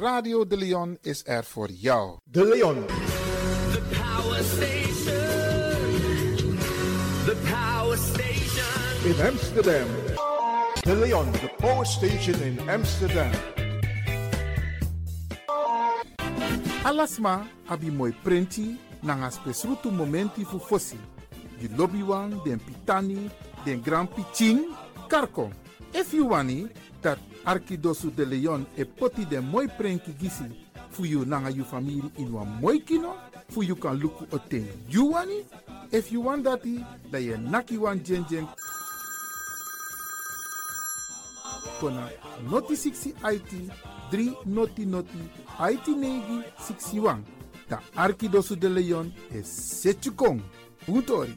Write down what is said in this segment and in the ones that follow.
Radio De Leon is er voor jou. De Leon. The power station. The power station. in Amsterdam. De Leon, the power station in Amsterdam. Alasma abi moi prenti nanga spesrutu momenti fu fosi. Di lobby wan, den pitani, den grand piching, karko. If you wani, dat Arkidosu de Leon e poti de moi prenki gisi. Fu yu nanga yu famiri in wa mooi kino. Fu yu kan luku o ten yu wani if yu want dati da ye naki wan jen jen. Kona noti 60 IT 3 noti noti IT negi 61 da Arkidosu de Leon e setu kong Utori.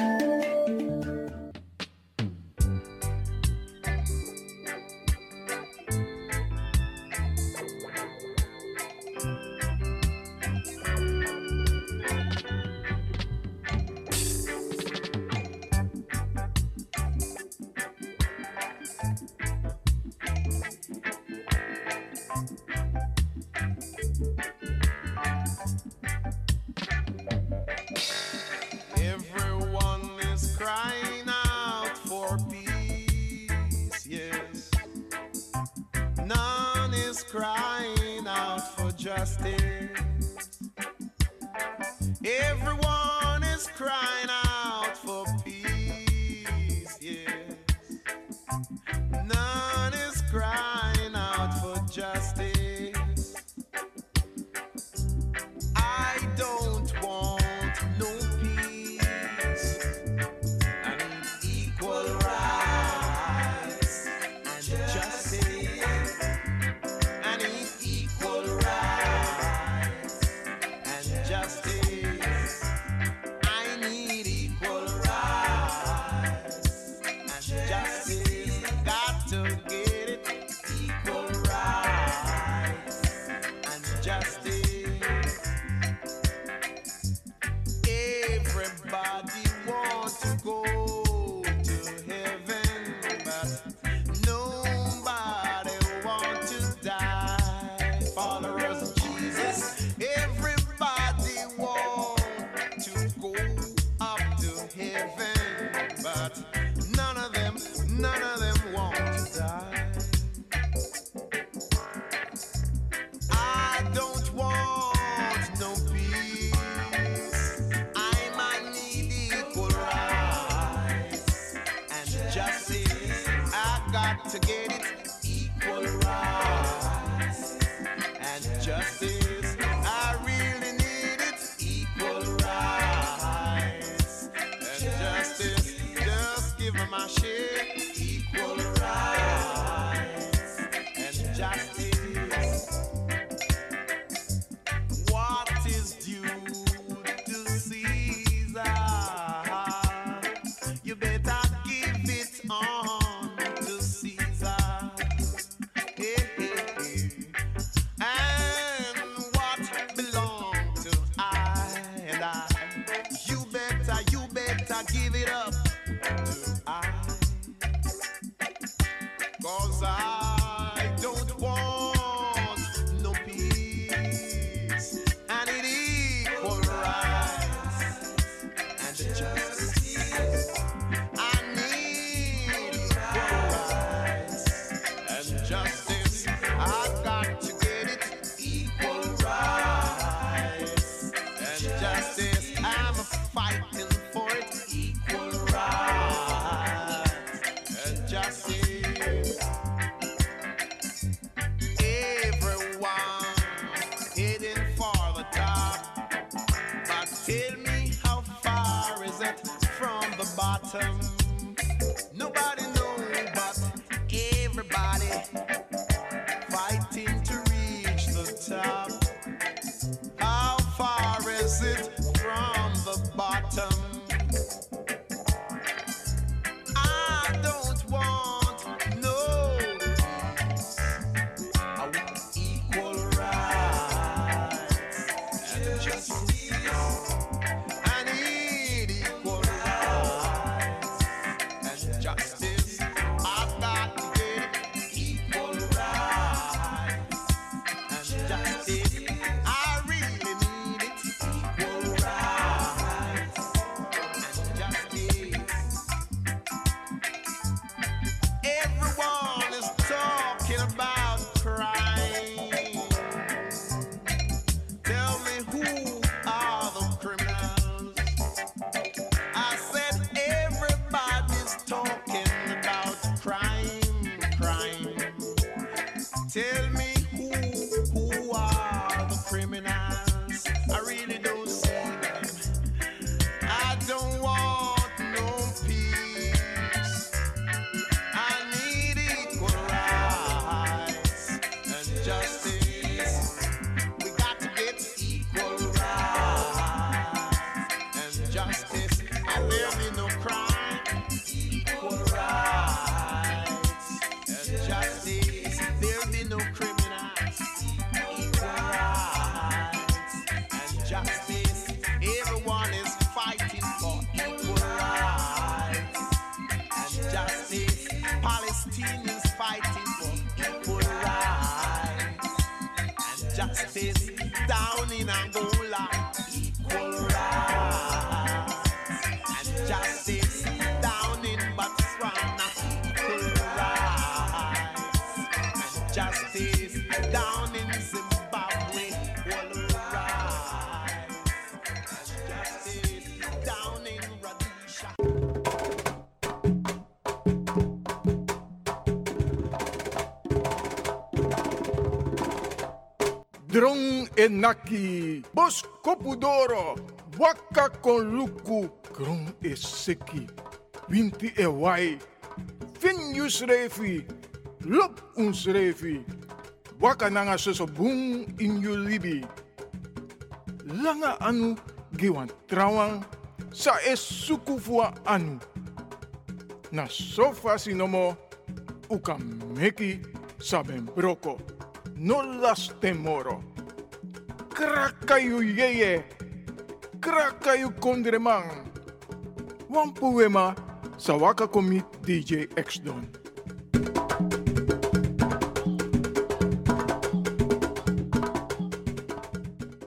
Phantom. just enaki, bos kopudoro, waka kon luku, kron e seki, winti e wai, fin yus lop uns waka nanga soso boom in yu libi. Langa anu giwan trawang, sa es suku fua anu. Na sofa sinomo, uka meki saben broko. No las temoro. Krakayu yeye. Krakayu kondreman. Wan poema sawaka komi DJ X Don.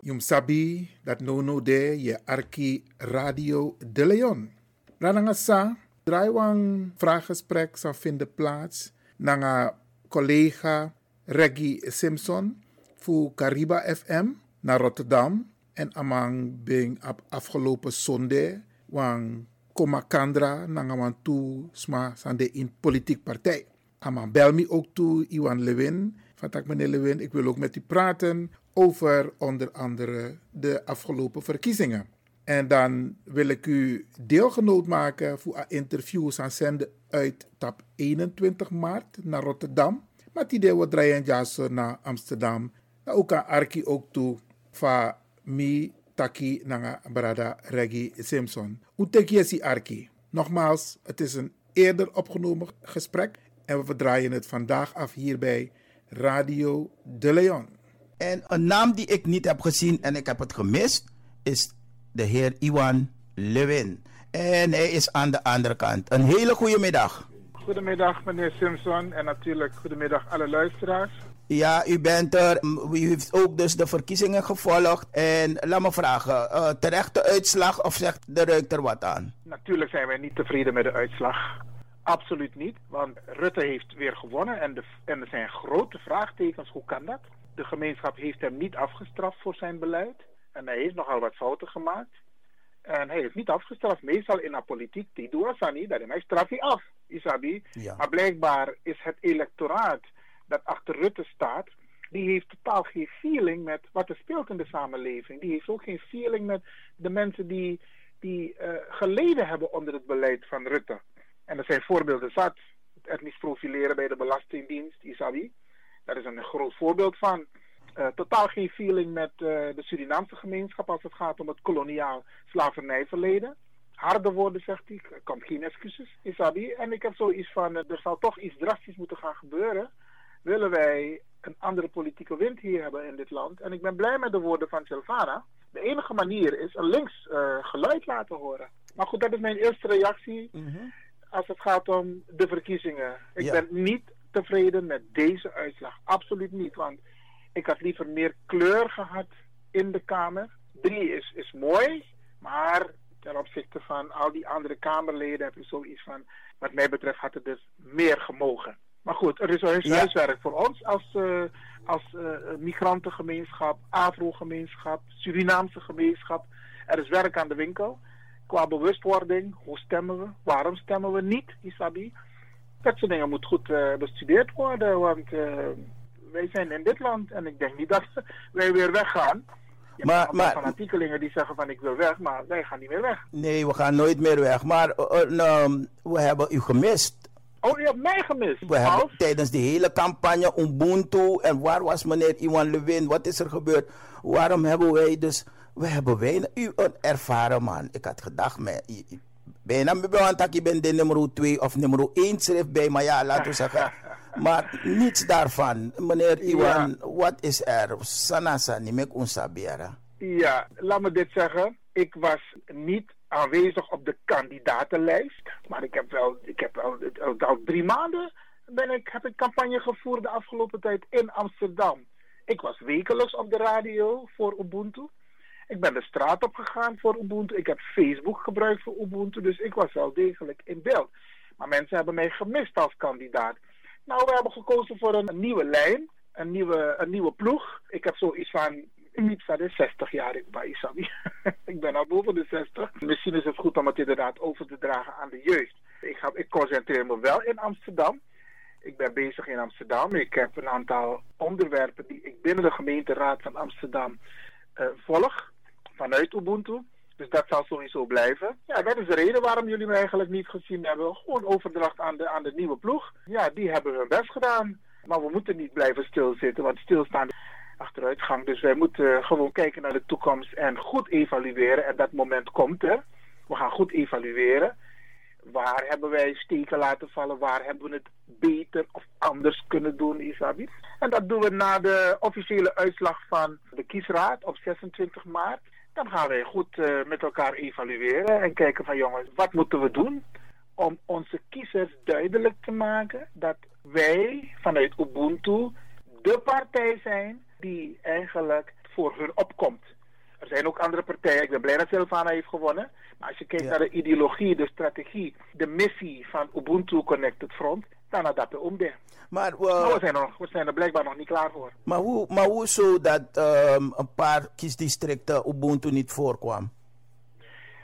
Jum sabi dat no no de je arki Radio de Leon. Rananga sa, draaiwang vraaggesprek zal vinden plaats nanga collega Reggie Simpson voor Cariba FM naar Rotterdam en amang bing op afgelopen zondag wang komakandra nanga wan tu sma sande in politiek partij. Amang bel me ook toe Iwan Lewin. Van tak meneer Lewin, ik wil ook met u praten over onder andere de afgelopen verkiezingen. En dan wil ik u deelgenoot maken voor een interview aan zenden uit tap 21 maart naar Rotterdam. Maar die deel we draaien naar Amsterdam. Nou, ook aan Arki ook toe van mi taki nanga brada Reggie Simpson. Hoe tek je si Arki? Nogmaals, het is een eerder opgenomen gesprek en we verdraaien het vandaag af hier bij Radio De Leon. En een naam die ik niet heb gezien en ik heb het gemist, is de heer Iwan Lewin. En hij is aan de andere kant. Een hele goede middag. Goedemiddag meneer Simpson en natuurlijk goedemiddag alle luisteraars. Ja, u bent er. U heeft ook dus de verkiezingen gevolgd. En laat me vragen, eh, terechte uitslag of zegt de ruikt er wat aan? Natuurlijk zijn wij niet tevreden met de uitslag. Absoluut niet, want Rutte heeft weer gewonnen en, de, en er zijn grote vraagtekens. Hoe kan dat? De gemeenschap heeft hem niet afgestraft voor zijn beleid. En hij heeft nogal wat fouten gemaakt. En hij is niet afgestraft. Meestal in de politiek, die doen dat niet. Dat hij straf je af, Isabi. Ja. Maar blijkbaar is het electoraat dat achter Rutte staat, die heeft totaal geen feeling met wat er speelt in de samenleving. Die heeft ook geen feeling met de mensen die, die eh, geleden hebben onder het beleid van Rutte. En er zijn voorbeelden zat. Het etnisch profileren bij de Belastingdienst, Isabi. Daar is een groot voorbeeld van. Eh, totaal geen feeling met eh, de Surinaamse gemeenschap als het gaat om het koloniaal slavernijverleden. Harde woorden, zegt hij. Er komt geen excuses, Isabi. En ik heb zoiets van, er zal toch iets drastisch moeten gaan gebeuren. Willen wij een andere politieke wind hier hebben in dit land. En ik ben blij met de woorden van Silvana. De enige manier is een links eh, geluid laten horen. Maar goed, dat is mijn eerste reactie als het gaat om de verkiezingen. Ik Ja. ben niet tevreden met deze uitslag. Absoluut niet. Want ik had liever meer kleur gehad in de Kamer. Drie is, is mooi, maar ten opzichte van al die andere Kamerleden heb je zoiets van... Wat mij betreft had het dus meer gemogen. Maar goed, er is huis- Ja. huiswerk voor ons als, eh, als eh, migrantengemeenschap, Afro-gemeenschap, Surinaamse gemeenschap. Er is werk aan de winkel. Qua bewustwording, hoe stemmen we? Waarom stemmen we niet, Isabi? Dat soort dingen moet goed eh, bestudeerd worden, want eh, wij zijn in dit land en ik denk niet dat wij weer weggaan. Maar- maar- fanatiekelingen die zeggen van ik wil weg, maar wij gaan niet meer weg. Nee, we gaan nooit meer weg. Maar eh, eh, nou, we hebben u gemist. Oh, je hebt mij gemist. We hebben Als? tijdens de hele campagne Ubuntu en waar was meneer Iwan Lewin? Wat is er gebeurd? Waarom hebben wij dus... We hebben weinig... U een ervaren man. Ik had gedacht, i- bijna me want ik ben de nummer 2 of nummer 1 schrift bij, maar ja, laten we zeggen. Maar niets daarvan. Meneer Iwan, wat is er? Sanasa, niet meer. Ja, laat me dit zeggen. Ik was niet aanwezig op de kandidatenlijst. Maar ik heb wel, ik heb al- al drie maanden ben ik, heb ik campagne gevoerd de afgelopen tijd in Amsterdam. Ik was wekelijks op de radio voor Ubuntu. Ik ben de straat op gegaan voor Ubuntu. Ik heb Facebook gebruikt voor Ubuntu. Dus ik was wel degelijk in beeld. Maar mensen hebben mij gemist als kandidaat. Nou, we hebben gekozen voor een nieuwe lijn. Een nieuwe, een nieuwe ploeg. Ik heb zoiets van... Niet de 60 jaar ik bij ik ben al boven de 60. Misschien is het goed om het inderdaad over te dragen aan de jeugd. Ik, ga, ik concentreer me wel in Amsterdam. Ik ben bezig in Amsterdam. Ik heb een aantal onderwerpen die ik binnen de gemeenteraad van Amsterdam eh, volg. Vanuit Ubuntu. Dus dat zal sowieso blijven. Ja, dat is de reden waarom jullie me eigenlijk niet gezien hebben. Gewoon overdracht aan de, aan de nieuwe ploeg. Ja, die hebben hun best gedaan. Maar we moeten niet blijven stilzitten, want stilstaan is achteruitgang. Dus wij moeten gewoon kijken naar de toekomst en goed evalueren. En dat moment komt er. We gaan goed evalueren. Waar hebben wij steken laten vallen? Waar hebben we het beter of anders kunnen doen, Isabi? En dat doen we na de officiële uitslag van de kiesraad op 26 maart. Dan gaan wij goed eh, met elkaar evalueren en kijken van jongens, wat moeten we doen om onze kiezers duidelijk te maken dat wij vanuit Ubuntu de partij zijn die eigenlijk voor hun opkomt. Er zijn ook andere partijen. Ik ben blij dat Silvana heeft gewonnen. Maar als je kijkt Ja. naar de ideologie, de strategie, de missie van Ubuntu Connected Front, dan had dat de omde. Maar, eh, Maar we, zijn er, nog- we zijn er blijkbaar nog niet klaar voor. maar, hoe, maar hoe zo dat ehm, een paar kiesdistricten Ubuntu niet voorkwam?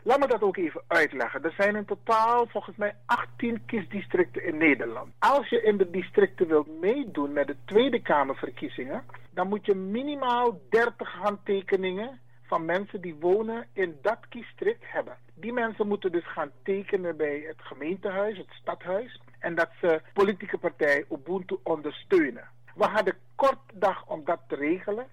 Laat me dat ook even uitleggen. Er zijn in totaal volgens mij 18 kiesdistricten in Nederland. Als je in de districten wilt meedoen met de Tweede Kamerverkiezingen, dan moet je minimaal 30 handtekeningen van mensen die wonen in dat kiesdistrict hebben. Die mensen moeten dus gaan tekenen bij het gemeentehuis, het stadhuis, en dat ze politieke partij Ubuntu ondersteunen. We hadden kort dag om dat te regelen.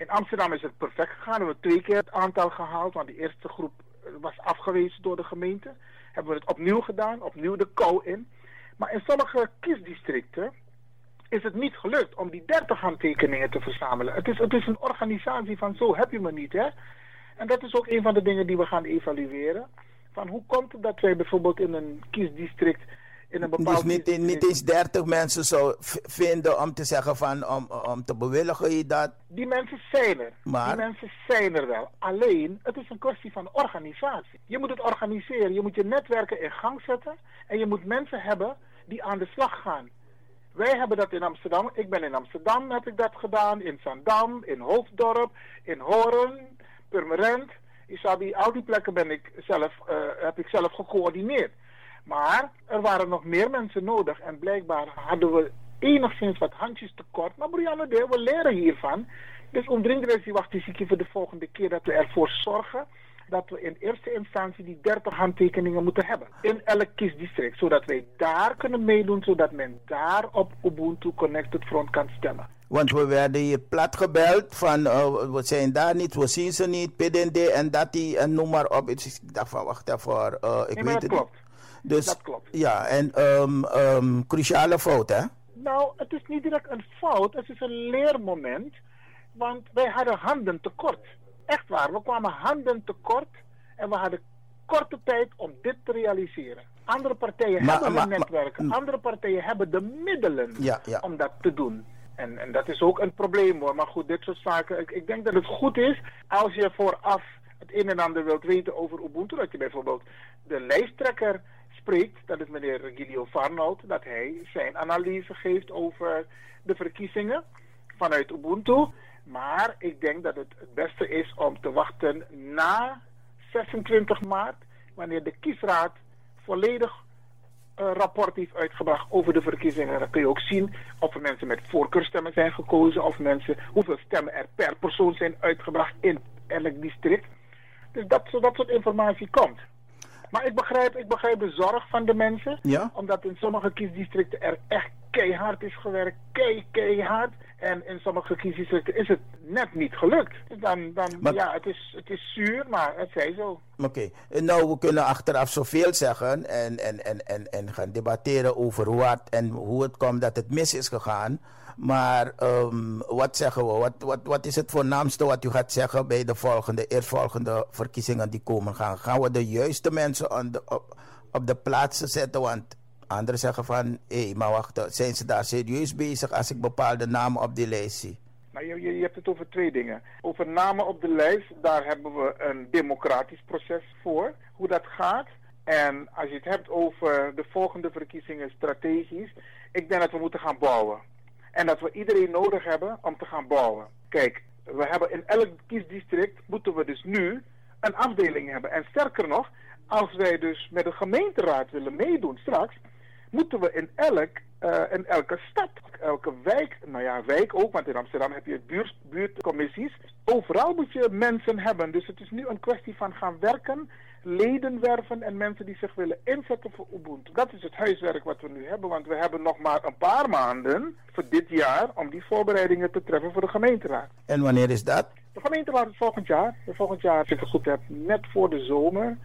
In Amsterdam is het perfect gegaan. We hebben twee keer het aantal gehaald, want die eerste groep eh, was afgewezen door de gemeente. Hebben we het opnieuw gedaan, opnieuw de kou in. Maar in sommige kiesdistricten is het niet gelukt om die 30 handtekeningen te verzamelen. Het is, het is een organisatie van zo heb je me niet, hè. En dat is ook een van de dingen die we gaan evalueren. Van hoe komt het dat wij bijvoorbeeld in een kiesdistrict in een bepaald Dus niet, niet eens 30 mensen zou vinden om te zeggen van, om, om te bewilligen je dat. Die mensen zijn er. Maar- Die mensen zijn er wel. Alleen, het is een kwestie van organisatie. Je moet het organiseren. Je moet je netwerken in gang zetten. En je moet mensen hebben die aan de slag gaan. Wij hebben dat in Amsterdam. Ik ben in Amsterdam, heb ik dat gedaan. In Zandam, in Hoofddorp, in Hoorn, Purmerend. Isabi, al die plekken ben ik zelf, eh, heb ik zelf gecoördineerd. Maar er waren nog meer mensen nodig. En blijkbaar hadden we enigszins wat handjes tekort. Maar Brianne, de, we leren hiervan. Dus omdringend die wacht ik voor de volgende keer dat we ervoor zorgen dat we in eerste instantie die 30 handtekeningen moeten hebben. In elk kiesdistrict. Zodat wij daar kunnen meedoen. Zodat men daar op Ubuntu Connected Front kan stemmen. Want we werden hier plat gebeld van eh, we zijn daar niet, we zien ze niet, PDD en dat die en noem maar op. Ik dacht van wacht even, eh, ik Nee, weet het klopt. niet. Dus, Dat klopt. Ja, en ehm ehm, cruciale fout hè? Nou, het is niet direct een fout, het is een leermoment. Want wij hadden handen tekort. Echt waar, we kwamen handen tekort en we hadden korte tijd om dit te realiseren. Andere partijen Maar- hebben maar- hun netwerken, andere partijen hebben de middelen Ja, ja. om dat te doen. En, en dat is ook een probleem hoor. Maar goed, dit soort zaken. Ik, ik denk dat het goed is als je vooraf het een en ander wilt weten over Ubuntu. Dat je bijvoorbeeld de lijsttrekker dat is meneer Gilio Farnold, dat hij zijn analyse geeft over de verkiezingen vanuit Ubuntu. Maar ik denk dat het het beste is om te wachten na 26 maart, wanneer de kiesraad volledig een rapport heeft uitgebracht over de verkiezingen. Dan kun je ook zien of er mensen met voorkeurstemmen zijn gekozen, of mensen, hoeveel stemmen er per persoon zijn uitgebracht in elk district. Dus dat, dat soort informatie komt. Maar ik begrijp, ik begrijp de zorg van de mensen. Ja? Omdat in sommige kiesdistricten er echt keihard is gewerkt. Kei, keihard. En in sommige kiesdistricten is het net niet gelukt. Dan, dan Maar- ja, het is, het is zuur, maar het zij zo. Oké, nou we kunnen achteraf zoveel zeggen en, en, en, en, en gaan debatteren over wat en hoe het komt dat het mis is gegaan. Maar ehm, wat zeggen we? Wat, wat, wat is het voornaamste wat u gaat zeggen bij de volgende, eerstvolgende verkiezingen die komen gaan? Gaan we de juiste mensen de, op, op de plaatsen zetten? Want anderen zeggen van, hé, maar wacht, zijn ze daar serieus bezig als ik bepaalde namen op die lijst zie? Nou, je, je, je hebt het over twee dingen. Over namen op de lijst, daar hebben we een democratisch proces voor, hoe dat gaat. En als je het hebt over de volgende verkiezingen strategisch, ik denk dat we moeten gaan bouwen. En dat we iedereen nodig hebben om te gaan bouwen. Kijk, we hebben in elk kiesdistrict moeten we dus nu een afdeling hebben. En sterker nog, als wij dus met de gemeenteraad willen meedoen straks, moeten we in elk, eh, in elke stad, elke wijk, nou ja, wijk ook, want in Amsterdam heb je buurt, buurtcommissies. Overal moet je mensen hebben. Dus het is nu een kwestie van gaan werken, leden werven en mensen die zich willen inzetten voor Ubuntu. Dat is het huiswerk wat we nu hebben, want we hebben nog maar een paar maanden voor dit jaar om die voorbereidingen te treffen voor de gemeenteraad. En wanneer is dat? De gemeenteraad is volgend jaar. Volgend jaar, als ik het goed heb, net voor de zomer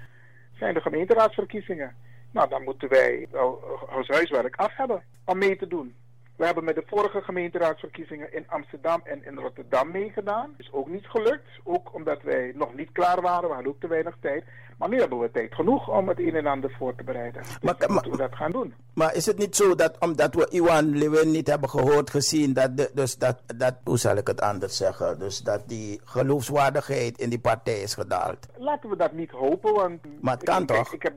zijn de gemeenteraadsverkiezingen. Nou, dan moeten wij wel ons huiswerk af hebben om mee te doen. We hebben met de vorige gemeenteraadsverkiezingen in Amsterdam en in Rotterdam meegedaan. Is ook niet gelukt. Ook omdat wij nog niet klaar waren. We hadden ook te weinig tijd. Maar nu hebben we tijd genoeg om het een en ander voor te bereiden. Dus Maar- dan moeten we dat gaan doen. Maar is het niet zo dat omdat we Iwan Lewin niet hebben gehoord, gezien, dat, de, dus dat, dat, hoe zal ik het anders zeggen, dus dat die geloofswaardigheid in die partij is gedaald? Laten we dat niet hopen, want... Maar het kan ik, toch? Ik heb,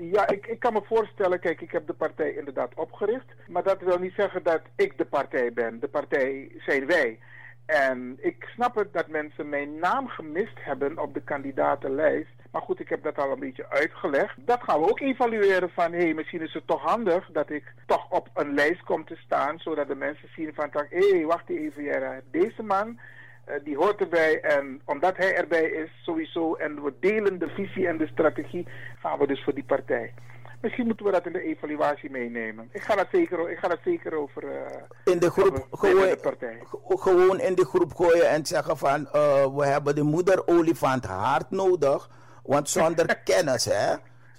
ja, ik, ik kan me voorstellen, kijk, ik heb de partij inderdaad opgericht. Maar dat wil niet zeggen dat ik de partij ben. De partij zijn wij. En ik snap het dat mensen mijn naam gemist hebben op de kandidatenlijst. Maar goed, ik heb dat al een beetje uitgelegd. Dat gaan we ook evalueren van, hé, hey, misschien is het toch handig dat ik toch op een lijst kom te staan. Zodat de mensen zien van, hé, hey, wacht even, Jera, deze man... Eh, die hoort erbij en omdat hij erbij is sowieso en we delen de visie en de strategie, gaan we dus voor die partij. Misschien moeten we dat in de evaluatie meenemen. Ik ga dat zeker, ik ga dat zeker over eh, In de groep gooien, gewoon in de groep gooien en zeggen van, eh, we hebben de moeder olifant hard nodig, want zonder kennis, hè,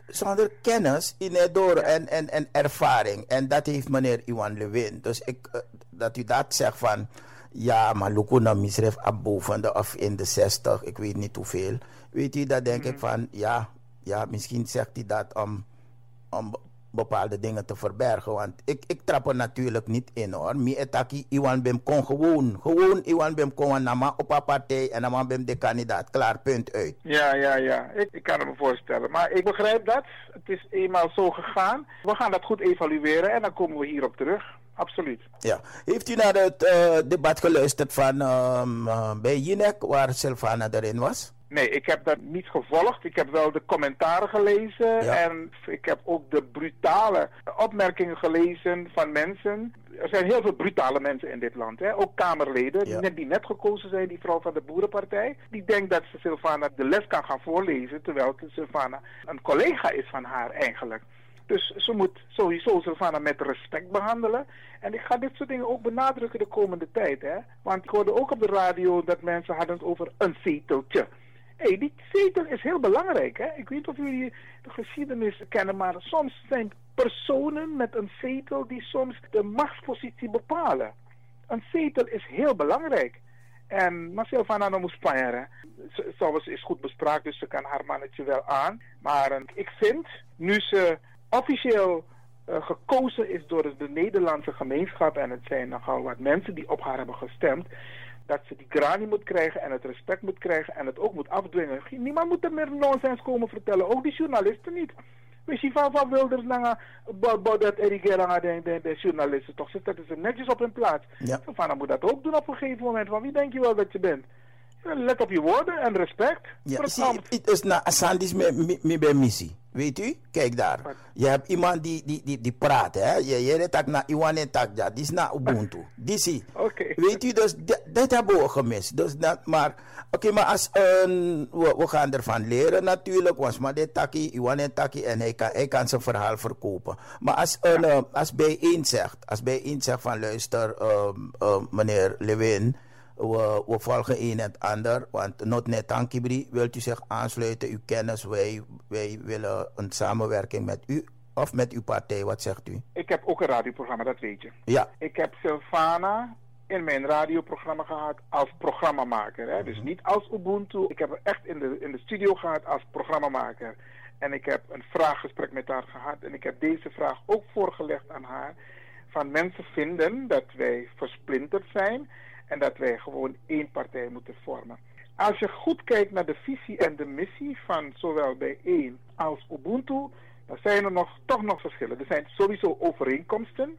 zonder kennis, inedor en, en, en ervaring. En dat heeft meneer Iwan Lewin. Dus ik, eh, dat u dat zegt van, ja, maar Lukuna misref boven de of in de 60, ik weet niet hoeveel. Weet u, dat denk ik van, ja, ja, misschien zegt hij dat om, om be- bepaalde dingen te verbergen. Want ik, ik trap er natuurlijk niet in hoor. Mi etaki Iwan Bem kon gewoon, gewoon Iwan Bem kon nama op een partij en nama Bem de kandidaat. Klaar, punt uit. Ja, ja, ja. Ik, ik kan het me voorstellen. Maar ik begrijp dat. Het is eenmaal zo gegaan. We gaan dat goed evalueren en dan komen we hierop terug. Absoluut. Ja. Heeft u naar het eh, debat geluisterd van ehm, eh, bij Jinek, waar Sylvana erin was? Nee, ik heb dat niet gevolgd. Ik heb wel de commentaren gelezen Ja. en ik heb ook de brutale opmerkingen gelezen van mensen. Er zijn heel veel brutale mensen in dit land, hè? ook Kamerleden, die, net, die net gekozen zijn, die vrouw van de Boerenpartij. Die denkt dat ze Sylvana de les kan gaan voorlezen, terwijl Sylvana een collega is van haar eigenlijk. Dus ze moet sowieso Sylvana met respect behandelen. En ik ga dit soort dingen ook benadrukken de komende tijd. Hè? Want ik hoorde ook op de radio dat mensen hadden het over een zeteltje. Hey, die zetel is heel belangrijk. Hè? Ik weet niet of jullie de geschiedenis kennen, maar soms zijn personen met een zetel die soms de machtspositie bepalen. Een zetel is heel belangrijk. En maar Sylvana nou moet sparen. Zoals is goed bespraakt, dus ze kan haar mannetje wel aan. Maar eh, ik vind, nu ze officieel eh, gekozen is door de Nederlandse gemeenschap, en het zijn nogal wat mensen die op haar hebben gestemd, dat ze die grani moet krijgen en het respect moet krijgen en het ook moet afdwingen. Niemand moet er meer nonsens komen vertellen, ook die journalisten niet. We zien van van Wilders naar dat erigeren de, de, de journalisten toch. Ze zetten ze netjes op hun plaats. Ja. Sylvana moet dat ook doen op een gegeven moment. Van wie denk je wel dat je bent? Let op je woorden en respect. Ja, voor het zie, ambt. het is na Asandis me, me, me bij missie. Weet u? Kijk daar. Je hebt iemand die, die, die, die praat, hè? Je, je redt naar Iwan en Takja. Die is naar Ubuntu. Die zie. Weet u, dus dat hebben we gemist. Dus dat, maar, oké, maar als een, we, we gaan ervan leren natuurlijk. Want maar dit Taki, Iwan en Taki, en hij kan, hij kan zijn verhaal verkopen. Maar als, een, eh, als bijeen zegt, als bijeen zegt van luister, ehm, ehm, meneer Lewin. We, we volgen een en het ander. Want not net Tankibri, wilt u zich aansluiten, uw kennis. Wij, wij willen een samenwerking met u of met uw partij. Wat zegt u? Ik heb ook een radioprogramma, dat weet je. Ja. Ik heb Sylvana in mijn radioprogramma gehad als programmamaker. Hè? Dus niet als Ubuntu. Ik heb haar echt in de, in de studio gehad als programmamaker. En ik heb een vraaggesprek met haar gehad. En ik heb deze vraag ook voorgelegd aan haar. Van mensen vinden dat wij versplinterd zijn. En dat wij gewoon één partij moeten vormen. Als je goed kijkt naar de visie en de missie van zowel bijeen als Ubuntu, dan zijn er nog, toch nog verschillen. Er zijn sowieso overeenkomsten,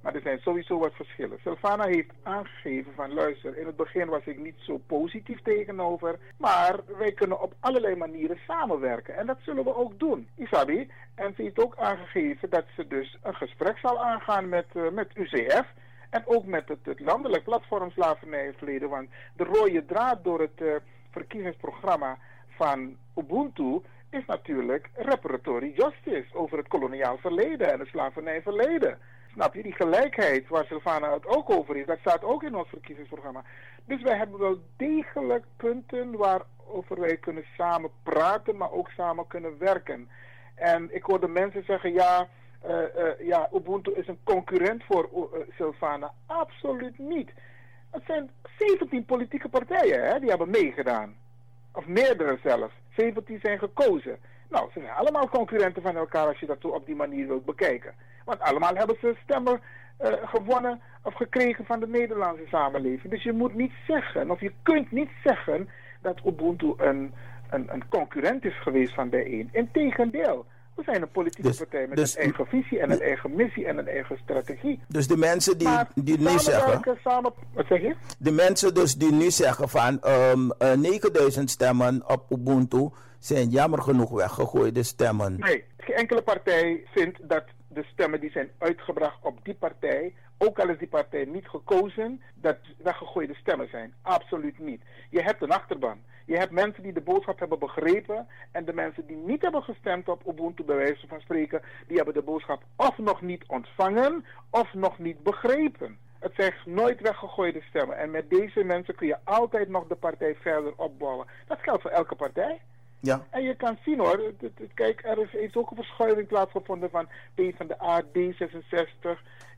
maar er zijn sowieso wat verschillen. Sylvana heeft aangegeven van luister, in het begin was ik niet zo positief tegenover, maar wij kunnen op allerlei manieren samenwerken. En dat zullen we ook doen, Isabi. En ze heeft ook aangegeven dat ze dus een gesprek zal aangaan met, eh, met UCF. En ook met het, landelijk platform slavernijverleden. Want de rode draad door het eh, verkiezingsprogramma van Ubuntu is natuurlijk reparatory justice over het koloniaal verleden en het slavernijverleden. Snap je, die gelijkheid waar Sylvana het ook over is, dat staat ook in ons verkiezingsprogramma. Dus wij hebben wel degelijk punten waarover wij kunnen samen praten, maar ook samen kunnen werken. En ik hoorde mensen zeggen, ja, ja, Ubuntu is een concurrent voor uh, Sylvana. Absoluut niet. Het zijn 17 politieke partijen hè, die hebben meegedaan. Of meerdere zelfs. 17 zijn gekozen. Nou, ze zijn allemaal concurrenten van elkaar als je dat op die manier wilt bekijken. Want allemaal hebben ze stemmen gewonnen of gekregen van de Nederlandse samenleving. Dus je moet niet zeggen, of je kunt niet zeggen dat Ubuntu een, een, een concurrent is geweest van bijeen. Integendeel. We zijn een politieke Dus- partij met dus- een eigen visie en een eigen missie en een eigen strategie. Dus de mensen die, Maar die nu zeggen. Samen, wat zeg je? De mensen dus die nu zeggen van ehm, eh, 9000 stemmen op Ubuntu zijn jammer genoeg weggegooide stemmen. Nee, geen enkele partij vindt dat de stemmen die zijn uitgebracht op die partij, ook al is die partij niet gekozen, dat weggegooide stemmen zijn. Absoluut niet. Je hebt een achterban. Je hebt mensen die de boodschap hebben begrepen en de mensen die niet hebben gestemd op Ubuntu, bij wijze van spreken, die hebben de boodschap of nog niet ontvangen of nog niet begrepen. Het zijn nooit weggegooide stemmen. En met deze mensen kun je altijd nog de partij verder opbouwen. Dat geldt voor elke partij. Ja. En je kan zien hoor, kijk, er is, heeft ook een verschuiving plaatsgevonden van PvdA, D66,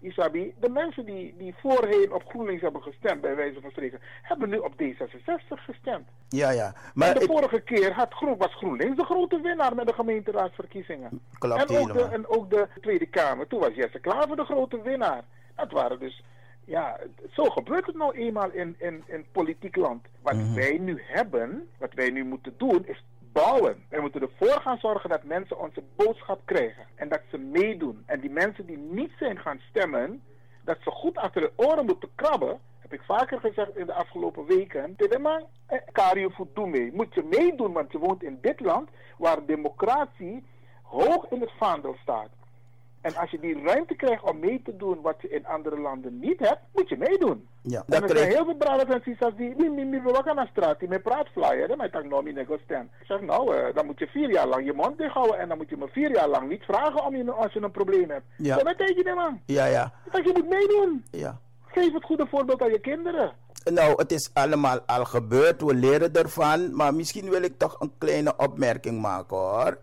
Isabi. De mensen die, die voorheen op GroenLinks hebben gestemd, bij wijze van spreken, hebben nu op D66 gestemd. Ja, ja. en Maar de ik, vorige keer had Groen, was GroenLinks de grote winnaar met de gemeenteraadsverkiezingen. Klopt en, ook de, en ook de Tweede Kamer, toen was Jesse Klaver de grote winnaar. Dat waren dus, ja, zo gebeurt het nou eenmaal in, in, in politiek land. Wat Mhm. wij nu hebben, wat wij nu moeten doen, is bouwen. Wij moeten ervoor gaan zorgen dat mensen onze boodschap krijgen. En dat ze meedoen. En die mensen die niet zijn gaan stemmen, dat ze goed achter de oren moeten krabben. Heb ik vaker gezegd in de afgelopen weken. Tidema, eh, Kario doe mee. Moet je meedoen, want je woont in dit land waar democratie hoog in het vaandel staat. En als je die ruimte krijgt om mee te doen wat je in andere landen niet hebt, moet je meedoen. ja, En dat er zijn heel veel braden en die, mi, mi, mi, we gaan naar straat, die met praat flyer, maar ik nou, mi, stem. Ik zeg, nou, eh, dan moet je vier jaar lang je mond dicht houden en dan moet je me vier jaar lang niet vragen om je, als je een probleem hebt. Ja. Zo, wat denk je man? ja, ja, Dat je moet meedoen. ja. Geef het goede voorbeeld aan je kinderen. Nou, het is allemaal al gebeurd, we leren ervan. Maar misschien wil ik toch een kleine opmerking maken hoor.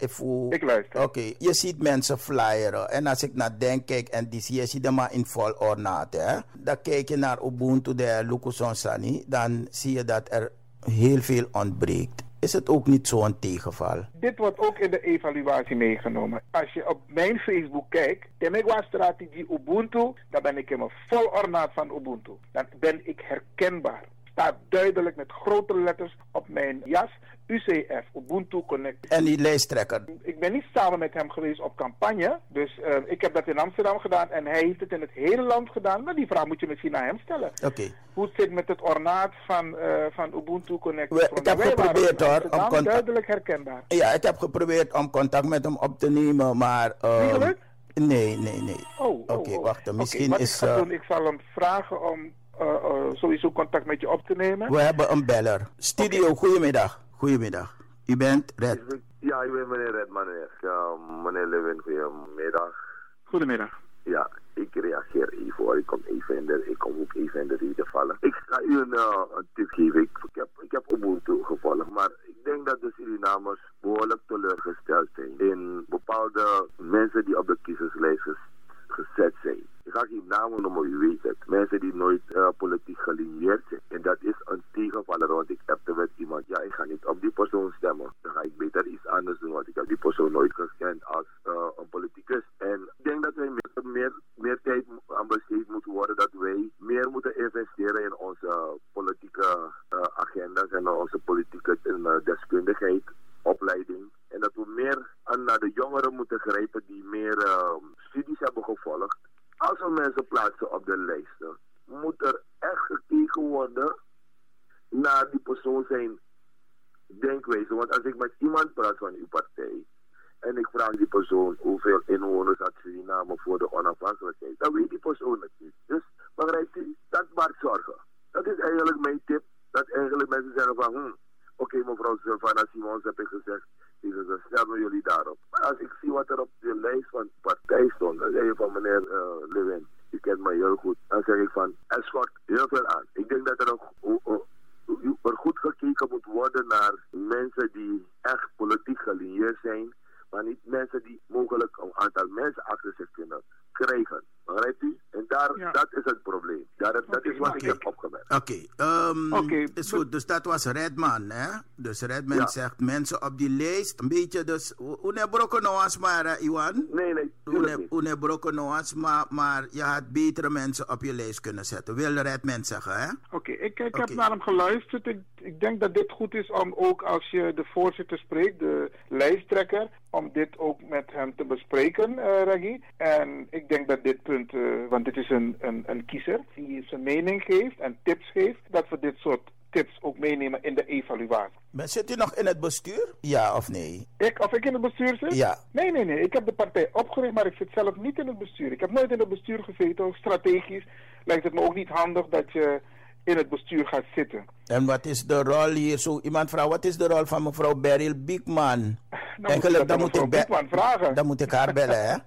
Ik, luister. Oké, je ziet mensen flyeren. En als ik naar denk kijk en die zie je ziet hem maar in vol ornaat. Hè? Dan kijk je naar Ubuntu de Lukuson Sani. Dan zie je dat er heel veel ontbreekt. Is het ook niet zo'n tegenval? Dit wordt ook in de evaluatie meegenomen. Als je op mijn Facebook kijkt, Temegwa Strategie Ubuntu, dan ben ik helemaal vol ornaat van Ubuntu. Dan ben ik herkenbaar. Staat duidelijk met grote letters op mijn jas. UCF, Ubuntu Connect. En die lijsttrekker? Ik ben niet samen met hem geweest op campagne. Dus uh, ik heb dat in Amsterdam gedaan en hij heeft het in het hele land gedaan. Maar die vraag moet je misschien aan hem stellen. Oké. Hoe het zit met het ornaat van, uh, van Ubuntu Connect. We, ik heb geprobeerd hoor. Om contact... duidelijk herkenbaar. Ja, ik heb geprobeerd om contact met hem op te nemen, maar... Uh, Nee, nee, nee. Oh, oh Oké, okay, oh. wacht. Misschien okay, is... Ik, uh, doen, ik zal hem vragen om sowieso contact met je op te nemen. We hebben een beller. Studio, okay. goedemiddag. Goedemiddag. U bent Red. Ja, ik ben meneer Redman. Ja, meneer Levin, goedemiddag. Goedemiddag. Ja, ik reageer even hoor. Ik kom even in de, ik kom ook even in de reden vallen. Ik ga u een, uh, een tip geven. Ik, ik, heb, ik heb Ubuntu gevolgd, maar ik denk dat de Surinamers behoorlijk teleurgesteld zijn in bepaalde mensen die op de kiezerslijst gezet zijn. Ik ga geen namen noemen, u weet het. Mensen die nooit uh, politiek gelinieerd zijn. En dat is een tegenvaller, want ik heb met iemand, ja, ik ga niet op die persoon stemmen. Dan ga ik beter iets anders doen, want ik heb die persoon nooit gekend als uh, een politicus. En ik denk dat wij meer, meer, meer tijd aan besteed moeten worden, dat wij meer moeten investeren in onze politieke uh, agenda's en onze politieke deskundigheid, opleiding. En dat we meer naar de jongeren moeten grijpen die meer studies hebben gevolgd. Als we mensen plaatsen op de lijsten, moet er echt gekeken worden naar die persoon zijn denkwijze. Want als ik met iemand praat van uw partij en ik vraag die persoon hoeveel inwoners had Suriname voor de onafhankelijkheid, dan weet die persoon het niet. Dus begrijpt u, dat maakt zorgen. Dat is eigenlijk mijn tip. Dat eigenlijk mensen zeggen van, hm, oké mevrouw Sylvana Simons heb ik gezegd, dus stemmen jullie daarop. Maar als ik zie wat er op de lijst van de partij stond, dan zeg je van meneer uh, Lewin, u kent mij heel goed. Dan zeg ik van, er schort heel veel aan. Ik denk dat er een, uh, er goed gekeken moet worden naar mensen die echt politiek gelieerd zijn, maar niet mensen die mogelijk een aantal mensen achter zich kunnen krijgen. Begrijpt u? En daar, ja. dat is het probleem. Daar, dat okay, is wat okay. ik heb opgemerkt. Oké, okay. um, okay. Is goed. Dus dat was Redman, hè? Dus Redman ja. zegt mensen op die lijst, een beetje dus... Une brokonoas maar, uh, Iwan? Nee, nee. Une brokonoas, maar, maar je had betere mensen op je lijst kunnen zetten. Wil Redman zeggen, hè? Oké, okay. ik, ik heb naar hem geluisterd. Ik, ik denk dat dit goed is om ook als je de voorzitter spreekt, de lijsttrekker, om dit ook met hem te bespreken, uh. En ik denk dat dit punt, uh, want dit is een, een, een kiezer die zijn mening geeft en tips geeft, dat we dit soort tips ook meenemen in de evaluatie. Maar zit u nog in het bestuur? Ja of nee? Ik, of ik in het bestuur zit? Ja. Nee, nee, nee. Ik heb de partij opgericht, maar ik zit zelf niet in het bestuur. Ik heb nooit in het bestuur gezeten. Strategisch lijkt het me ook niet handig dat je in het bestuur gaat zitten. En wat is de rol hier? Zo iemand vraagt, wat is de rol van mevrouw Beryl Biekman? Nou, Eigenlijk, dan moet ik Biekman vragen. Dan moet ik haar bellen, hè?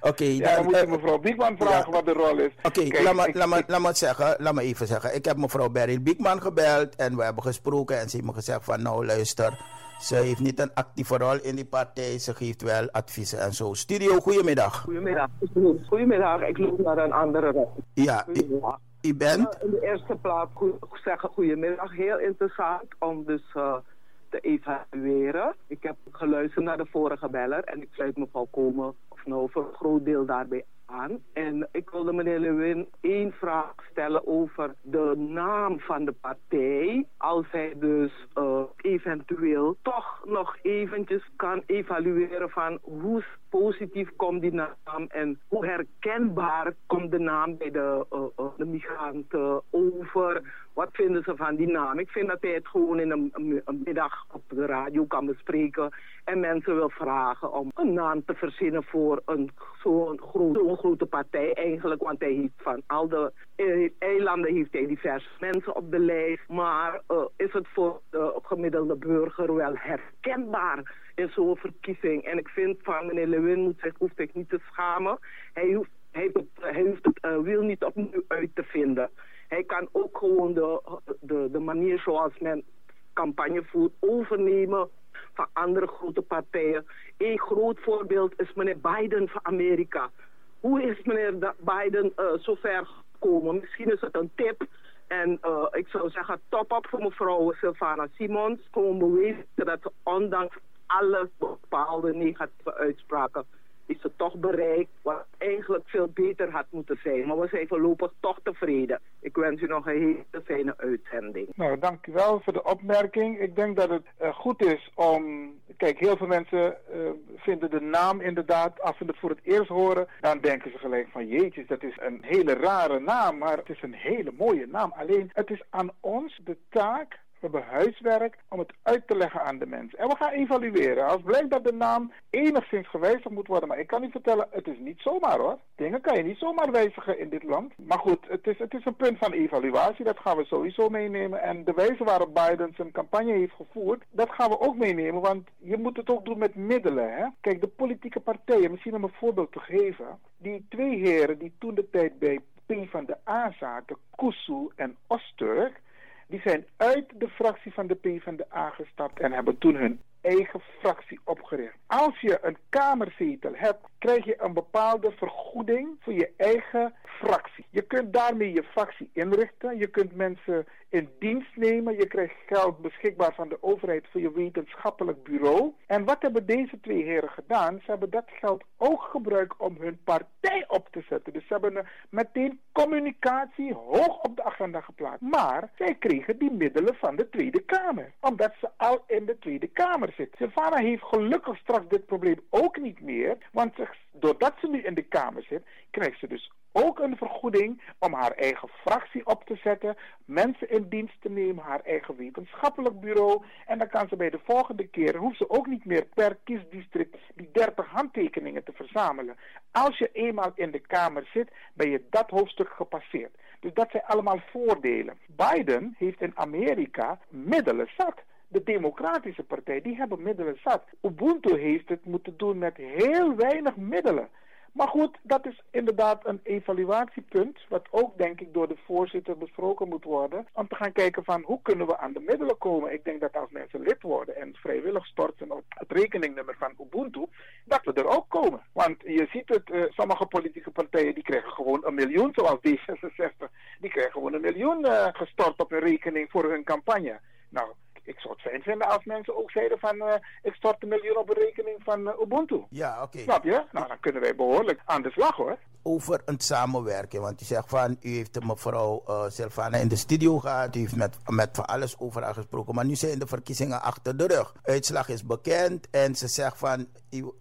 Oké, okay, ja, dan, dan moet je mevrouw Biekman vragen ja. wat de rol is. Oké, okay, laat, me, laat, me, laat, me zeggen, laat me even zeggen. Ik heb mevrouw Beryl Biekman gebeld en we hebben gesproken en ze heeft me gezegd van nou luister, ze heeft niet een actieve rol in die partij, ze geeft wel adviezen en zo. Studio, goedemiddag. Goedemiddag. Goedemiddag, ik loop naar een andere rol. Ja, bent? in de eerste plaats zeggen goedemiddag. Heel interessant om dus uh, te evalueren. Ik heb geluisterd naar de vorige beller en ik sluit me volkomen, of nou voor een groot deel daarbij aan. En ik wilde meneer Lewin één vraag stellen over de naam van de partij. Als hij dus uh, eventueel toch nog eventjes kan evalueren van hoe positief komt die naam en hoe herkenbaar komt de naam bij de, uh, uh, de migranten over. Wat vinden ze van die naam? Ik vind dat hij het gewoon in een, middag op de radio kan bespreken en mensen wil vragen om een naam te verzinnen voor een zo'n grote partij eigenlijk. Want hij heeft van al de eilanden heeft diverse mensen op de lijst. Maar is het voor de gemiddelde burger wel herkenbaar in zo'n verkiezing? En ik vind van meneer Lewin moet zich, hoeft zich niet te schamen. Hij hoeft, hij, het uh, wiel niet opnieuw uit te vinden. Hij kan ook gewoon de, de, de manier zoals men campagne voert overnemen van andere grote partijen. Een groot voorbeeld is meneer Biden van Amerika. Hoe is meneer Biden uh, zo ver gekomen? Misschien is het een tip. En uh, ik zou zeggen, top op voor mevrouw Sylvana Simons. Gewoon bewezen dat ze ondanks alle bepaalde negatieve uitspraken is het toch bereikt wat eigenlijk veel beter had moeten zijn. Maar we zijn voorlopig toch tevreden. Ik wens u nog een hele fijne uitzending. Nou, dank u wel voor de opmerking. Ik denk dat het eh, goed is om... Kijk, heel veel mensen eh, vinden de naam inderdaad... als ze het voor het eerst horen, dan denken ze gelijk van... jeetjes, dat is een hele rare naam, maar het is een hele mooie naam. Alleen, het is aan ons de taak we hebben huiswerk om het uit te leggen aan de mensen. En we gaan evalueren. Als blijkt dat de naam enigszins gewijzigd moet worden. Maar ik kan u vertellen, het is niet zomaar hoor. Dingen kan je niet zomaar wijzigen in dit land. Maar goed, het is, het is een punt van evaluatie. Dat gaan we sowieso meenemen. En de wijze waarop Biden zijn campagne heeft gevoerd, dat gaan we ook meenemen. Want je moet het ook doen met middelen. Hè? Kijk, de politieke partijen, misschien om een voorbeeld te geven. Die twee heren die toen de tijd bij P van de A zaten, Kusu en Osterg die zijn uit de fractie van de PvdA gestapt en hebben toen hun eigen fractie opgericht. Als je een kamerzetel hebt, krijg je een bepaalde vergoeding voor je eigen fractie. Je kunt daarmee je fractie inrichten. Je kunt mensen in dienst nemen. Je krijgt geld beschikbaar van de overheid voor je wetenschappelijk bureau. En wat hebben deze twee heren gedaan? Ze hebben dat geld ook gebruikt om hun partij op te zetten. Dus ze hebben meteen communicatie hoog op de agenda geplaatst. Maar zij kregen die middelen van de Tweede Kamer. Omdat ze al in de Tweede Kamer zit. Silvana heeft gelukkig straks dit probleem ook niet meer. Want doordat ze nu in de Kamer zit, krijgt ze dus ook een vergoeding om haar eigen fractie op te zetten, mensen in dienst te nemen, haar eigen wetenschappelijk bureau. En dan kan ze bij de volgende keer, hoeft ze ook niet meer per kiesdistrict die 30 handtekeningen te verzamelen. Als je eenmaal in de Kamer zit, ben je dat hoofdstuk gepasseerd. Dus dat zijn allemaal voordelen. Biden heeft in Amerika middelen zat. De Democratische Partij, die hebben middelen zat. Ubuntu heeft het moeten doen met heel weinig middelen. Maar goed, dat is inderdaad een evaluatiepunt, wat ook denk ik door de voorzitter besproken moet worden, om te gaan kijken van hoe kunnen we aan de middelen komen. Ik denk dat als mensen lid worden en vrijwillig storten op het rekeningnummer van Ubuntu, dat we er ook komen. Want je ziet het, uh, sommige politieke partijen die krijgen gewoon een miljoen, zoals D66, die krijgen gewoon een miljoen uh, gestort op hun rekening voor hun campagne. Nou, ik zou het fijn vinden als mensen ook zeiden van uh, ik stort een miljoen op een rekening van uh, Ubuntu. Ja, oké. Snap je? Nou, dan kunnen wij behoorlijk aan de slag hoor. Over het samenwerken, want u zegt van u heeft mevrouw uh, Silvana in de studio gehad, u heeft met, met van alles over haar gesproken, maar nu zijn de verkiezingen achter de rug. Uitslag is bekend en ze zegt van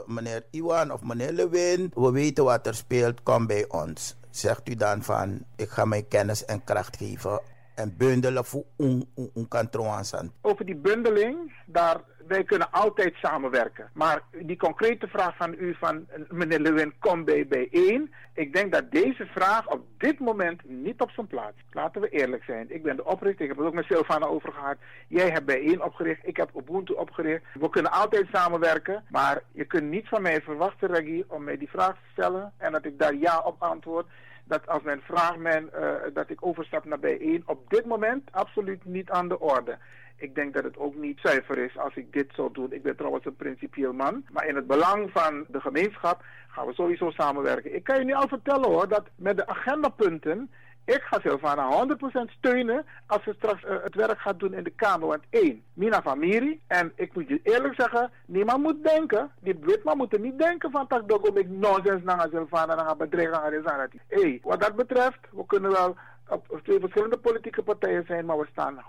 meneer Iwan of meneer Lewin, we weten wat er speelt, kom bij ons. Zegt u dan van ik ga mijn kennis en kracht geven en bundelen voor een, een kantoor Over die bundeling, daar, wij kunnen altijd samenwerken. Maar die concrete vraag van u, van meneer Lewin, kom bij bijeen. Ik denk dat deze vraag op dit moment niet op zijn plaats. Laten we eerlijk zijn. Ik ben de oprichter, ik heb het ook met Silvana over gehad. Jij hebt bijeen opgericht, ik heb Ubuntu opgericht. We kunnen altijd samenwerken, maar je kunt niet van mij verwachten, Reggie, om mij die vraag te stellen en dat ik daar ja op antwoord dat als men vraagt men, uh, dat ik overstap naar bijeen, op dit moment absoluut niet aan de orde. Ik denk dat het ook niet zuiver is als ik dit zou doen. Ik ben trouwens een principieel man. Maar in het belang van de gemeenschap gaan we sowieso samenwerken. Ik kan je nu al vertellen hoor, dat met de agendapunten ik ga Silvana 100% steunen als ze straks uh, het werk gaat doen in de Kamer. Want één, Mina Famiri. En ik moet je eerlijk zeggen, niemand moet denken, die Witman moet er niet denken van dat ik ik nonsens naar Silvana naar bedreigen aan Hé, wat dat betreft, we kunnen wel op twee verschillende politieke partijen zijn, maar we staan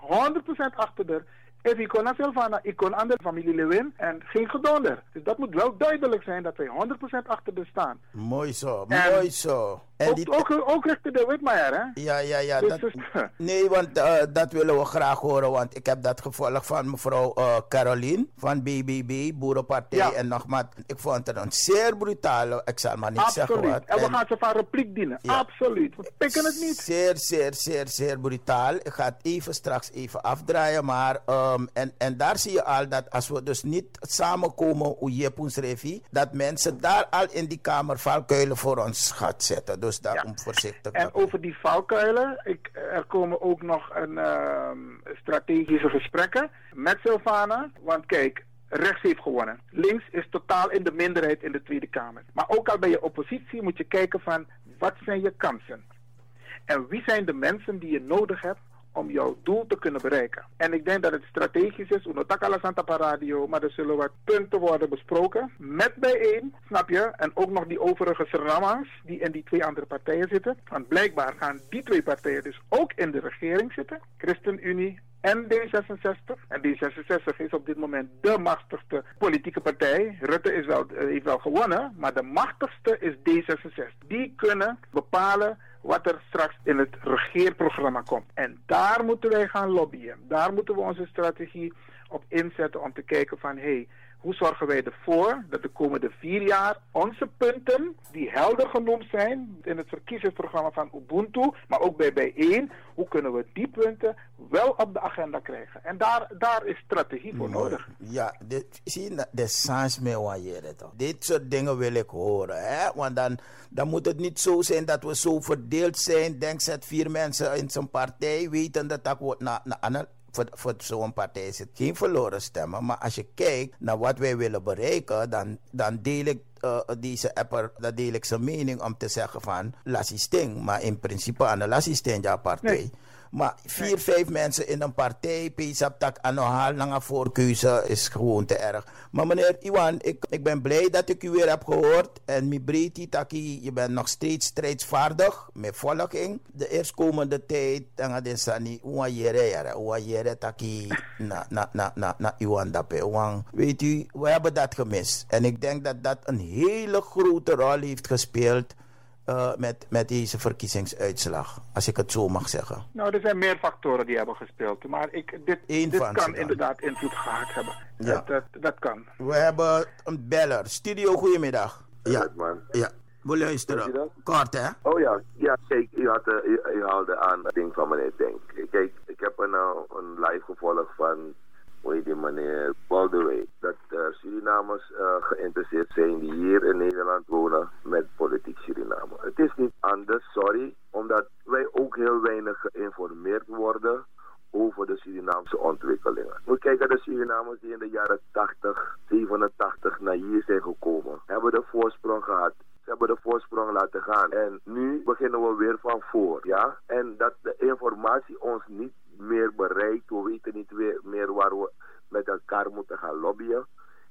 100% achter de ik kon naar Silvana, ik kon aan de familie Lewin en geen gedonder. Dus dat moet wel duidelijk zijn dat wij 100% achter de staan. Mooi zo, mooi zo. En ook, die... ook, ook richting de Witmaier, hè? Ja, ja, ja. Dus, dat... nee, want uh, dat willen we graag horen, want ik heb dat gevolgd van mevrouw uh, Caroline van BBB, Boerenpartij ja. en nogmaals. Ik vond het een zeer brutale, ik zal maar niet Absoluut. zeggen wat. En we gaan ze van repliek dienen. Ja. Absoluut. We pikken het niet. Zeer, zeer, zeer, zeer brutaal. Ik ga het even straks even afdraaien, maar... Um, en, en daar zie je al dat als we dus niet samenkomen, hoe je Revi, dat mensen daar al in die kamer valkuilen voor ons gaat zetten. Dus daarom ja. voorzichtig. En over die valkuilen, ik, er komen ook nog een, uh, strategische gesprekken met Silvana. Want kijk, rechts heeft gewonnen. Links is totaal in de minderheid in de Tweede Kamer. Maar ook al bij je oppositie moet je kijken van wat zijn je kansen. En wie zijn de mensen die je nodig hebt om jouw doel te kunnen bereiken. En ik denk dat het strategisch is, Unotaka La Santa Radio, maar er zullen wat punten worden besproken. Met bijeen, snap je? En ook nog die overige Serama's die in die twee andere partijen zitten. Want blijkbaar gaan die twee partijen dus ook in de regering zitten. ChristenUnie en D66. En D66 is op dit moment de machtigste politieke partij. Rutte is wel, eh, heeft wel gewonnen, maar de machtigste is D66. Die kunnen bepalen wat er straks in het regeerprogramma komt. En daar moeten wij gaan lobbyen. Daar moeten we onze strategie op inzetten om te kijken van hé, hey, hoe zorgen wij ervoor dat de komende vier jaar onze punten, die helder genoemd zijn in het verkiezingsprogramma van Ubuntu, maar ook bij bijeen, hoe kunnen we die punten wel op de agenda krijgen? En daar, daar is strategie voor Mooi. nodig. Ja, dit, zie je, de sans me wanneer toch. Dit soort dingen wil ik horen. Hè? Want dan, dan moet het niet zo zijn dat we zo verdeeld zijn. Denk zet vier mensen in zijn partij, weten dat dat wordt na, na, na, voor, voor zo'n partij is het geen verloren stemmen. Maar als je kijkt naar wat wij willen bereiken, dan, dan deel ik uh, deze apper, dan deel ik zijn mening om te zeggen van lassisting. Maar in principe aan de lassisting ja partij. Maar vier, vijf mensen in een partij, PSAP tak anohaal naar voorkeuze is gewoon te erg. Maar meneer Iwan, ik, ik ben blij dat ik u weer heb gehoord. En mi breedte taki, je bent nog steeds strijdsvaardig met volking. De eerstkomende tijd, dan de sani, uwa jere jere, uwa jere taki na, na, na, na, na Iwan dape. Weet u, we hebben dat gemist. En ik denk dat dat een hele grote rol heeft gespeeld. Uh, met, met deze verkiezingsuitslag, als ik het zo mag zeggen. Nou, er zijn meer factoren die hebben gespeeld. Maar ik, dit, Eén dit kan inderdaad invloed gehad hebben. Ja. Dat, dat, dat kan. We hebben een beller. Studio, goedemiddag. Ja, man. ja. We luisteren. Kort, hè? Oh ja, ja kijk, u, had, eh, u, u haalde aan het ding van meneer Denk. Kijk, ik heb een, uh, een live gevolgd van, hoe die meneer, Baldwin. Dat uh, Surinamers uh, geïnteresseerd zijn die hier in Nederland wonen met politiek Suriname. Het is niet anders, sorry, omdat wij ook heel weinig geïnformeerd worden over de Surinaamse ontwikkelingen. Moet kijken, de Surinamers die in de jaren 80, 87 naar hier zijn gekomen, hebben de voorsprong gehad. Ze hebben de voorsprong laten gaan. En nu beginnen we weer van voor, ja? En dat de informatie ons niet meer bereikt. We weten niet meer waar we met elkaar moeten gaan lobbyen.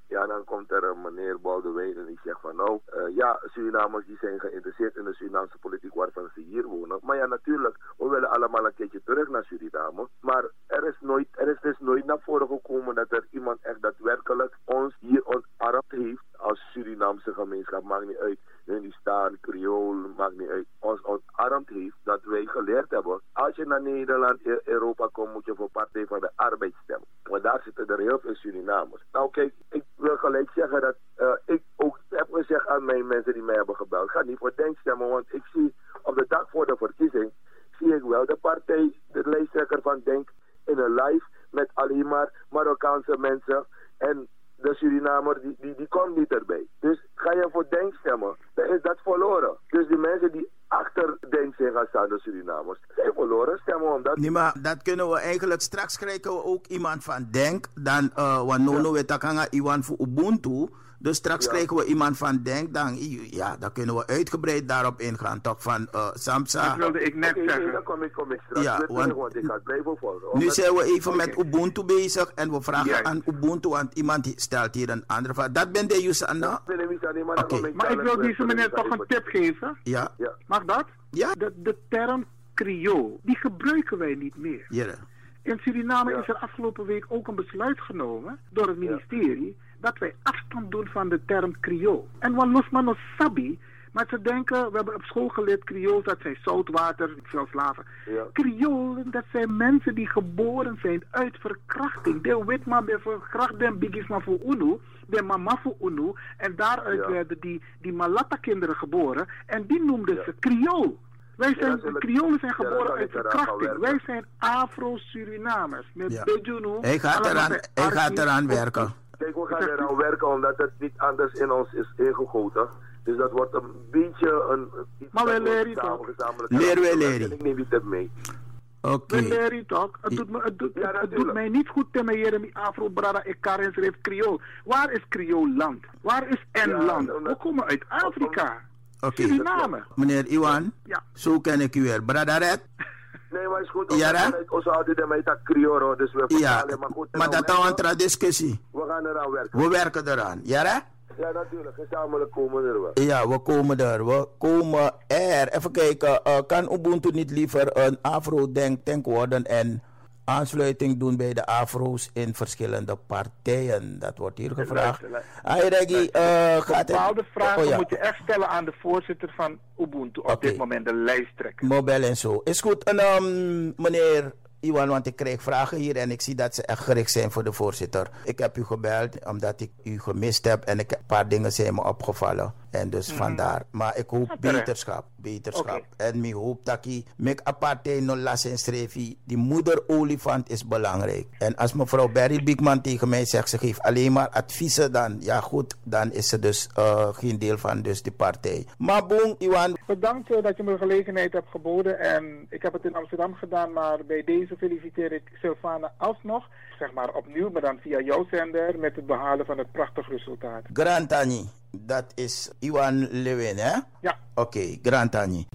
Ja, dan komt er een meneer Baldwin en die zegt van nou, eh, ja, Surinamers die zijn geïnteresseerd in de Surinaamse politiek waarvan ze hier wonen. Maar ja, natuurlijk, we willen allemaal een keertje terug naar Suriname. Maar er is, nooit, er is dus nooit naar voren gekomen dat er iemand echt daadwerkelijk ons hier ontarmd heeft als Surinaamse gemeenschap. Maakt niet uit, Hindustan, Creool, maakt niet uit. Ons ontarmd dat wij geleerd hebben. Als je naar Nederland, E- Europa komt, moet je voor Partij van de Arbeid stemmen. Want daar zitten er heel veel Surinamers. Nou kijk, ik wil gelijk zeggen dat eh, ik ook heb gezegd aan mijn mensen die mij hebben gebeld. Ga niet voor Denk stemmen, want ik zie op de dag voor de verkiezing, zie ik wel de partij, de lijsttrekker van Denk, in een live met alleen maar Marokkaanse mensen. En de Surinamer, die, die, die komt niet erbij. Dus ga je voor Denk stemmen, dan is dat verloren. Dus die mensen die achter Denk zijn gaan staan, de Surinamers, zijn verloren stemmen omdat... Nee, maar dat kunnen we eigenlijk straks krijgen we ook iemand van Denk. Dan, uh, want Nono weet dat kan iemand voor Ubuntu. Dus straks Ja. krijgen we iemand van Denk. Dan, ja, dan kunnen we uitgebreid daarop ingaan. Toch van uh, Samsa. Dat wilde ik net zeggen. dan kom ik, kom ik straks Ja, want- want ik ga het blijven volgen. Nu zijn we even met Ubuntu bezig en we vragen Juist. aan Ubuntu, want iemand stelt hier een andere vraag. Dat ben de Yusanna? Misa, nee, maar ik Maar ik dadelijk wil deze meneer terug. toch een tip geven. Ja, Ja. Mag dat? ja, De, de term Creool, die gebruiken wij niet meer. Jere. In Suriname Ja. is er afgelopen week ook een besluit genomen door het ministerie dat wij afstand doen van de term Creool. En wat los man ons sabi, maar ze denken, we hebben op school geleerd Creools, dat zijn zoutwater, veel slaven. Ja. Dat zijn mensen die geboren zijn uit verkrachting. De witman ben verkracht, den bigisma voor Unu, de mama voor Unu. En daaruit Ja. werden die, die Malata-kinderen geboren. En die noemden Ja. ze Creool. Wij Ja, zijn, een- Creolen zijn ja, geboren uit verkrachting. Wij zijn Afro-Surinamers. Met Ja. Bejunu. Hij gaat allemaal eraan, bij hij gaat Archie. eraan werken. Kijk, we gaan eraan werken omdat het niet anders in ons is ingegoten. Dus dat wordt een beetje een... iets Maar wij leren toch? gezamenlijk Leren wij leren. En Ik neem die tip mee. Oké. We leren toch? Het doet, me, het doet, Ja, het, het mij niet goed te mij met Afro, Brada, ik Karen schreef Creool. Waar is Creool land? Waar is Ja, N-land? omdat- We komen uit Afrika. Oké. Suriname. Meneer Iwan, Ja. zo ken ik u weer. Bradaret, Nee, maar is goed. Ja? Onze oude mij dat crioro, dus we Ja. Maar goed, maar dat is een tra- discussie. we gaan eraan werken. We werken eraan. Ja, hè? Ja, natuurlijk. Gezamenlijk komen er wel. Ja, we komen er. We komen er. Even kijken. eh, kan Ubuntu niet liever een Afro-denk worden en aansluiting doen bij de Afro's in verschillende partijen? Dat wordt hier gevraagd. Hey, Reggie, eh, gaat het... Bepaalde vragen Oh, ja. moet je echt stellen aan de voorzitter van Ubuntu. Op dit moment de lijsttrekker. Mobile en zo. Is goed. En ehm, meneer Iwan, want ik krijg vragen hier en ik zie dat ze echt gericht zijn voor de voorzitter. Ik heb u gebeld omdat ik u gemist heb en ik, een paar dingen zijn me opgevallen. En dus Mhm. vandaar. Maar ik hoop beterschap. Beterschap. En ik hoop dat ik met apartheid no las en streefie. Die moeder olifant is belangrijk. En als mevrouw Barry Biekman tegen mij zegt, ze geeft alleen maar adviezen, dan ja goed, dan is ze dus eh, geen deel van dus die partij. Maar boem, Iwan. Bedankt eh, dat je me de gelegenheid hebt geboden. En ik heb het in Amsterdam gedaan, maar bij deze feliciteer ik Sylvana alsnog. Zeg maar opnieuw, maar dan via jouw zender met het behalen van het prachtig resultaat. Grantani, dat is Iwan Lewin, eh? hè? Ja. Oké, Grantani.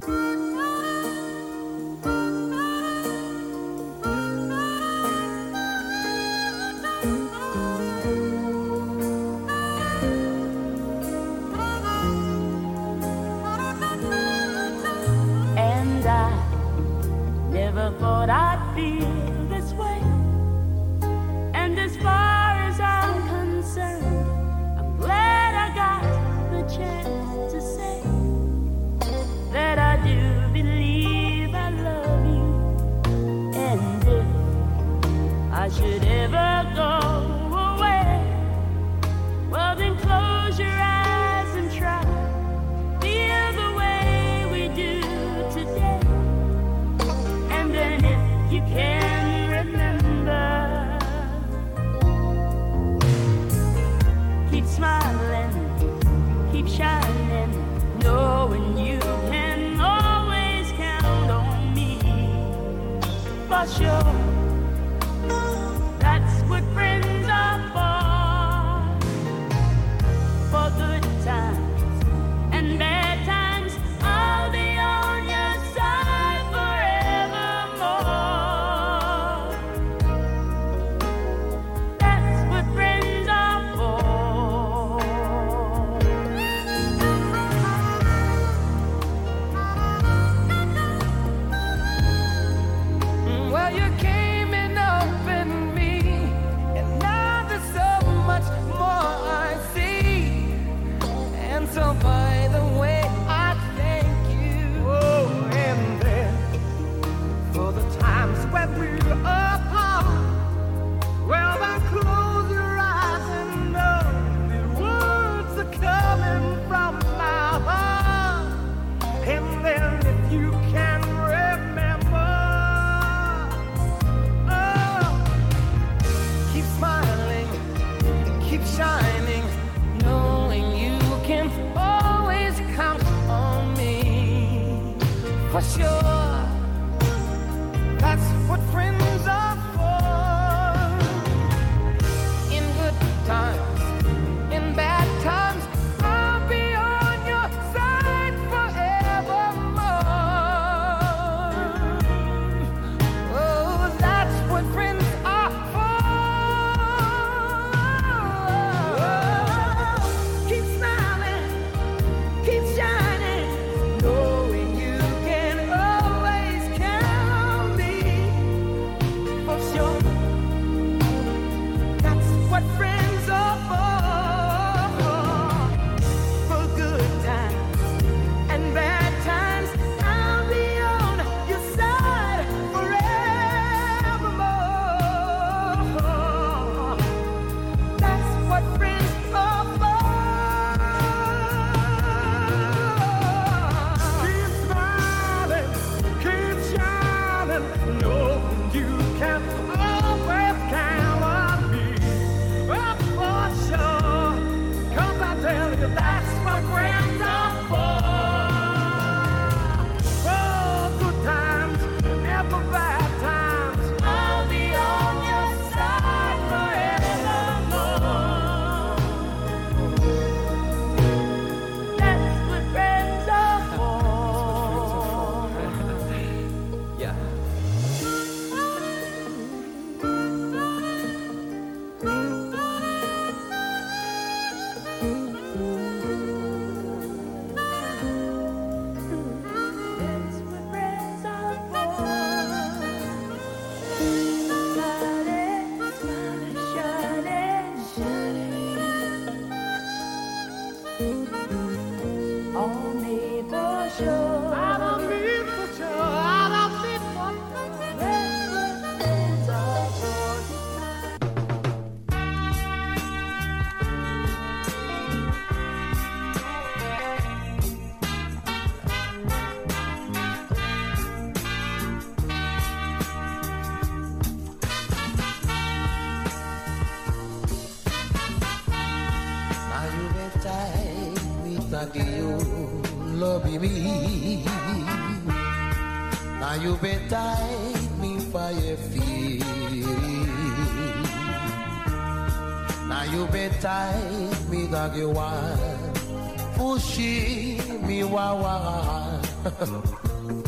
Mi wawa.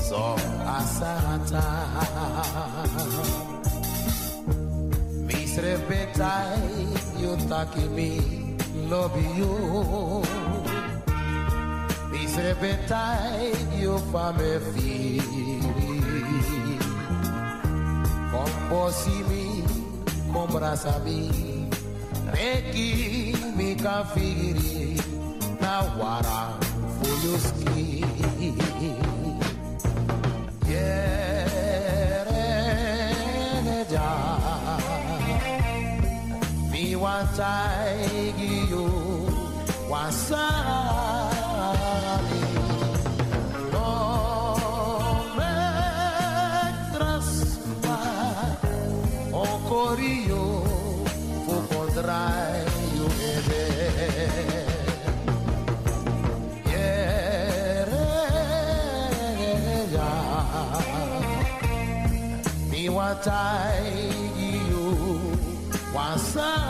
so asata. Misre betide you taki me love you. Misre betide you fame firi. Composi mi, combrasa mi. Reki mi kafiri na wara for your skin. Yereneja, mi wa taigi mi watai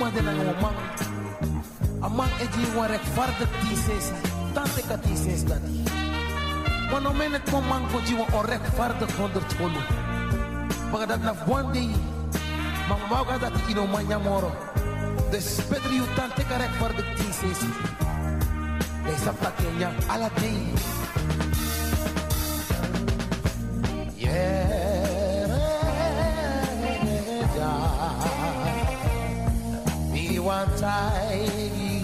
Tewa uma de na ngomang. Amang eji wa rechtvaardig thesis. Tante ka thesis dati. Wano menet ko mang ko jiwa o rechtvaardig honderd holo. Baga dat na buwandi. Mang mauga dati ino manya moro. Dus beter tante ka rechtvaardig thesis. Lees op dat kenya ala day. Mi wantai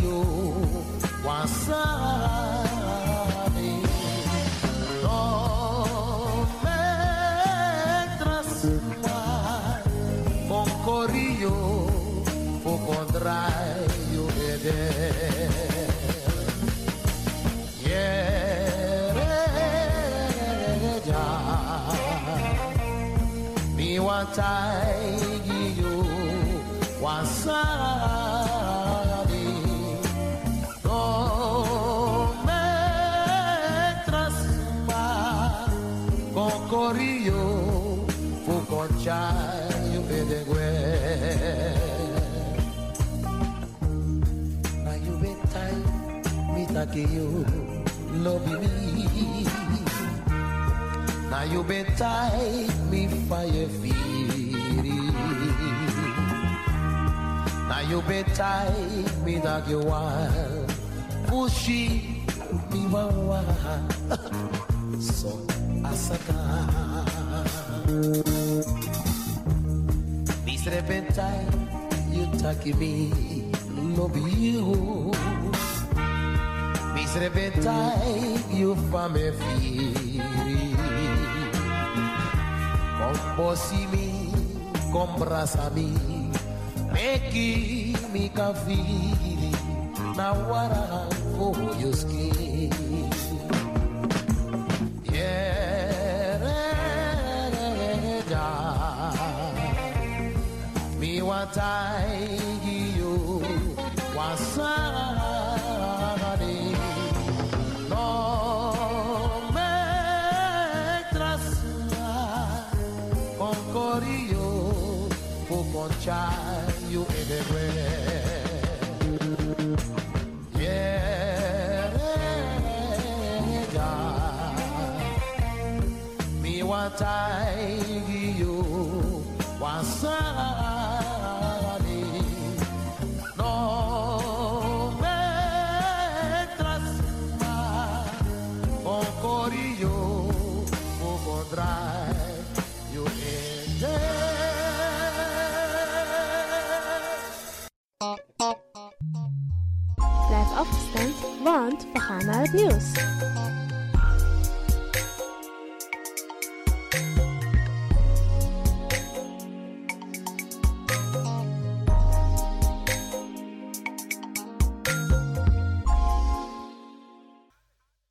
you wasabi. No me trasma con corillo o contrario ede. Yeah mi wantai you mi take you love me. Na you betai mi fire firi na you betai mi dag you want pushi mi wawa so asaka. Misre betai you take me love you Misre betai you fame firi. Composi mi, combrasa mi Meki mi kafiri Na wara foyoski Yereja Mi watai Mi